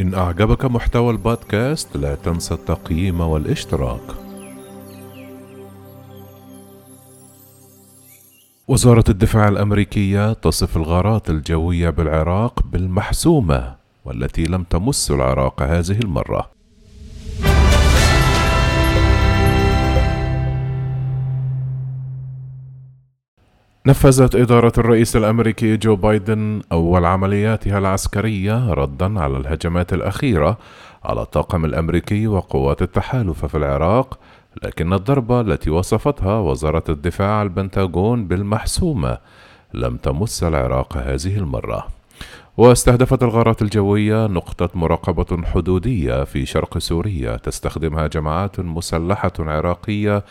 إن أعجبك محتوى البودكاست لا تنسى التقييم والاشتراك. وزارة الدفاع الأمريكية تصف الغارات الجوية بالعراق بالمحسومة والتي لم تمس العراق هذه المرة. نفذت إدارة الرئيس الأمريكي جو بايدن أول عملياتها العسكرية ردا على الهجمات الأخيرة على الطاقم الأمريكي وقوات التحالف في العراق لكن الضربة التي وصفتها وزارة الدفاع البنتاغون بالمحسومة لم تمس العراق هذه المرة. واستهدفت الغارات الجوية نقطة مراقبة حدودية في شرق سوريا تستخدمها جماعات مسلحة عراقية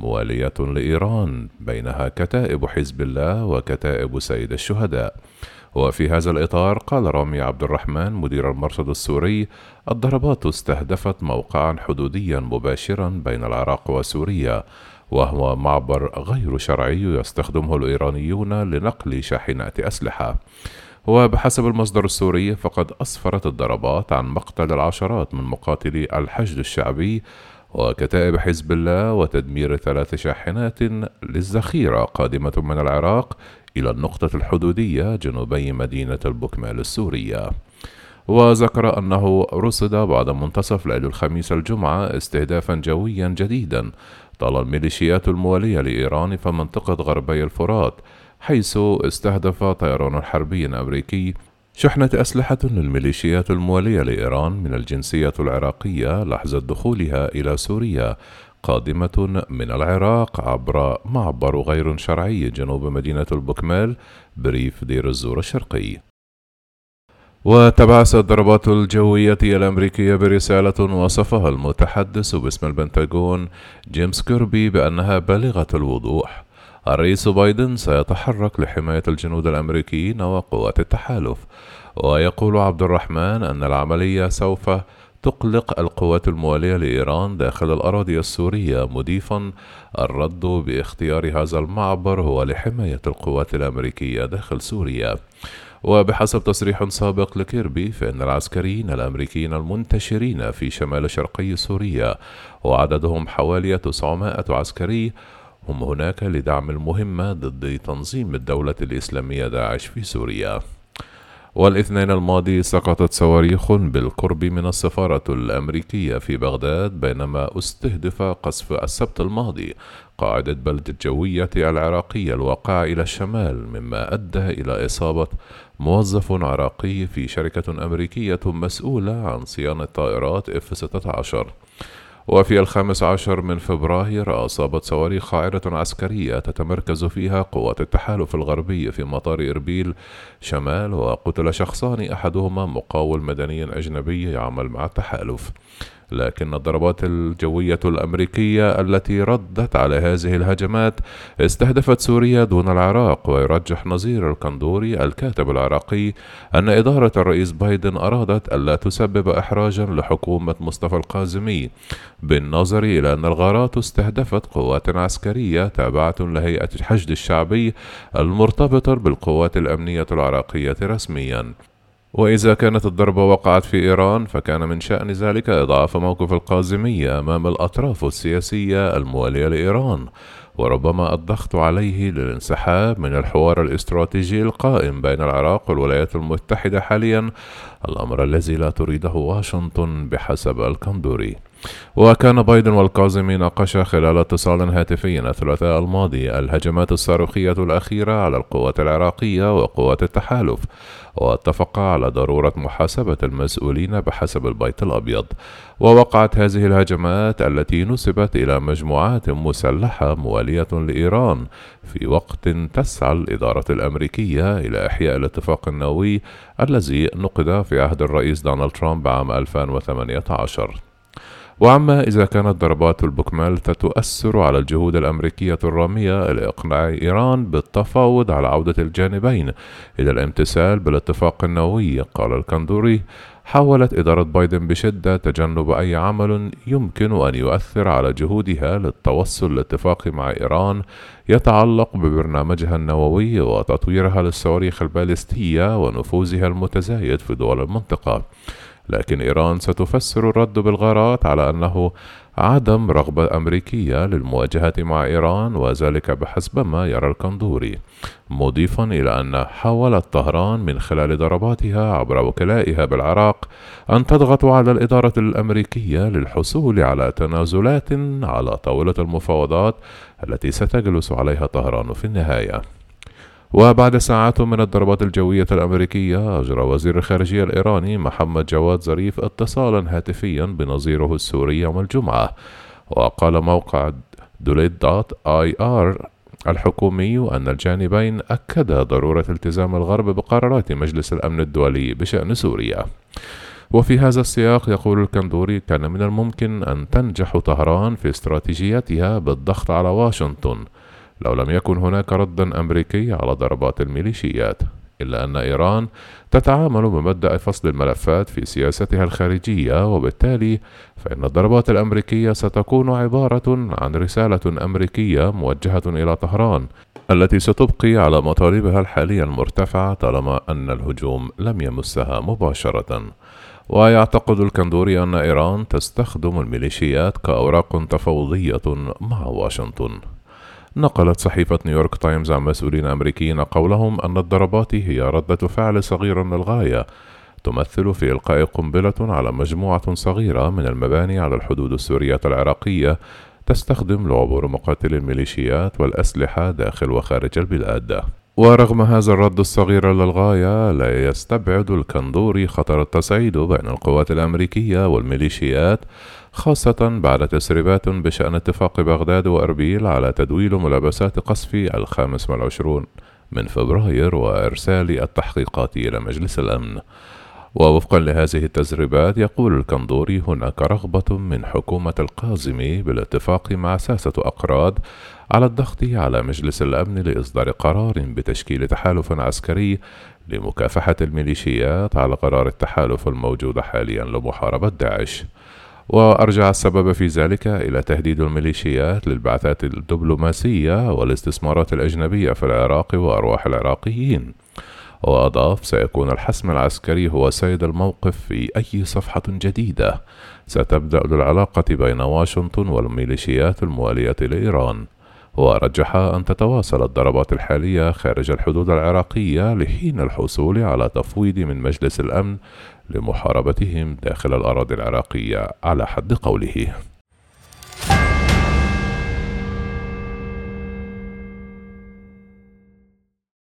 موالية لإيران بينها كتائب حزب الله وكتائب سيد الشهداء. وفي هذا الإطار قال رامي عبد الرحمن مدير المرصد السوري الضربات استهدفت موقعا حدوديا مباشرا بين العراق وسوريا وهو معبر غير شرعي يستخدمه الإيرانيون لنقل شاحنات أسلحة. وبحسب المصدر السوري فقد أسفرت الضربات عن مقتل العشرات من مقاتلي الحشد الشعبي وكتائب حزب الله وتدمير ثلاث شاحنات للذخيرة قادمة من العراق إلى النقطة الحدودية جنوبي مدينة البكمال السورية. وذكر أنه رصد بعد منتصف ليل الخميس الجمعة استهدافا جويا جديدا طال الميليشيات الموالية لإيران في منطقة غربي الفرات حيث استهدف طيران حربي أمريكي شحنة أسلحة للميليشيات الموالية لإيران من الجنسية العراقية لحظة دخولها إلى سوريا قادمة من العراق عبر معبر غير شرعي جنوب مدينة البكمال بريف دير الزور الشرقي. وتبعث الضربات الجوية الأمريكية برسالة وصفها المتحدث باسم البنتاغون جيمس كيربي بأنها بالغة الوضوح الرئيس بايدن سيتحرك لحماية الجنود الأمريكيين وقوات التحالف. ويقول عبد الرحمن أن العملية سوف تقلق القوات الموالية لإيران داخل الأراضي السورية مضيفا الرد باختيار هذا المعبر هو لحماية القوات الأمريكية داخل سوريا. وبحسب تصريح سابق لكيربي فإن العسكريين الأمريكيين المنتشرين في شمال شرقي سوريا وعددهم حوالي 900 عسكري هم هناك لدعم المهمة ضد تنظيم الدولة الإسلامية داعش في سوريا. والإثنين الماضي سقطت صواريخ بالقرب من السفارة الأمريكية في بغداد بينما استهدف قصف السبت الماضي قاعدة بلدة جوية العراقية الواقعة إلى الشمال مما أدى إلى إصابة موظف عراقي في شركة أمريكية مسؤولة عن صيانة طائرات F-16 وفي الخامس عشر من فبراير أصابت صواريخ خاعرة عسكرية تتمركز فيها قوات التحالف الغربي في مطار إربيل شمال وقتل شخصان أحدهما مقاول مدني أجنبي يعمل مع التحالف. لكن الضربات الجوية الأمريكية التي ردت على هذه الهجمات استهدفت سوريا دون العراق ويرجح نظير الكندوري الكاتب العراقي أن إدارة الرئيس بايدن أرادت ألا تسبب إحراجا لحكومة مصطفى القازمي بالنظر إلى أن الغارات استهدفت قوات عسكرية تابعة لهيئة الحشد الشعبي المرتبطة بالقوات الأمنية العراقية رسميا. وإذا كانت الضربة وقعت في إيران فكان من شأن ذلك إضعاف موقف القازمية أمام الأطراف السياسية الموالية لإيران وربما الضغط عليه للانسحاب من الحوار الاستراتيجي القائم بين العراق والولايات المتحدة حاليا الأمر الذي لا تريده واشنطن بحسب الكندوري. وكان بايدن والكاظمي ناقشا خلال اتصال هاتفي الثلاثاء الماضي الهجمات الصاروخية الأخيرة على القوات العراقية وقوات التحالف واتفقا على ضرورة محاسبة المسؤولين بحسب البيت الأبيض. ووقعت هذه الهجمات التي نسبت إلى مجموعات مسلحة موالية لإيران في وقت تسعى الإدارة الأمريكية إلى إحياء الاتفاق النووي الذي نقض في عهد الرئيس دونالد ترامب عام 2018 وعما إذا كانت ضربات البكمال تؤثر على الجهود الأمريكية الرامية لإقناع إيران بالتفاوض على عودة الجانبين إلى الامتثال بالاتفاق النووي قال الكندوري. حاولت إدارة بايدن بشدة تجنب أي عمل يمكن أن يؤثر على جهودها للتوصل لاتفاق مع إيران يتعلق ببرنامجها النووي وتطويرها للصواريخ البالستية ونفوذها المتزايد في دول المنطقة. لكن إيران ستفسر الرد بالغارات على أنه عدم رغبة أمريكية للمواجهة مع إيران وذلك بحسب ما يرى الكندوري مضيفا إلى أن حاولت طهران من خلال ضرباتها عبر وكلائها بالعراق أن تضغط على الإدارة الأمريكية للحصول على تنازلات على طاولة المفاوضات التي ستجلس عليها طهران في النهاية. وبعد ساعات من الضربات الجوية الأمريكية أجرى وزير الخارجية الإيراني محمد جواد ظريف اتصالا هاتفيا بنظيره السوري يوم الجمعة. وقال موقع دوليت dot IR الحكومي أن الجانبين أكدا ضرورة التزام الغرب بقرارات مجلس الأمن الدولي بشأن سوريا. وفي هذا السياق يقول الكندوري كان من الممكن أن تنجح طهران في استراتيجيتها بالضغط على واشنطن. لو لم يكن هناك رد أمريكي على ضربات الميليشيات إلا أن إيران تتعامل بمبدأ فصل الملفات في سياستها الخارجية وبالتالي فإن الضربات الأمريكية ستكون عبارة عن رسالة أمريكية موجهة إلى طهران التي ستبقي على مطالبها الحالية المرتفعة طالما أن الهجوم لم يمسها مباشرة. ويعتقد الكندوري أن إيران تستخدم الميليشيات كأوراق تفاوضية مع واشنطن. نقلت صحيفة نيويورك تايمز عن مسؤولين أمريكيين قولهم أن الضربات هي ردة فعل صغيرة للغاية تمثل في إلقاء قنبلة على مجموعة صغيرة من المباني على الحدود السورية العراقية. تستخدم لعبور مقاتلي الميليشيات والأسلحة داخل وخارج البلاد. ورغم هذا الرد الصغير للغاية لا يستبعد الكندوري خطر التصعيد بين القوات الأمريكية والميليشيات خاصة بعد تسريبات بشأن اتفاق بغداد وأربيل على تدويل ملابسات قصف الخامس والعشرون من فبراير وإرسال التحقيقات إلى مجلس الأمن. ووفقا لهذه التسريبات يقول الكندوري هناك رغبة من حكومة القازمي بالاتفاق مع ساسة أقراض على الضغط على مجلس الأمن لإصدار قرار بتشكيل تحالف عسكري لمكافحة الميليشيات على قرار التحالف الموجود حاليا لمحاربة داعش. وأرجع السبب في ذلك إلى تهديد الميليشيات للبعثات الدبلوماسية والاستثمارات الأجنبية في العراق وأرواح العراقيين. وأضاف سيكون الحسم العسكري هو سيد الموقف في أي صفحة جديدة. ستبدأ للعلاقة بين واشنطن والميليشيات الموالية لإيران. ورجح أن تتواصل الضربات الحالية خارج الحدود العراقية لحين الحصول على تفويض من مجلس الأمن لمحاربتهم داخل الأراضي العراقية على حد قوله.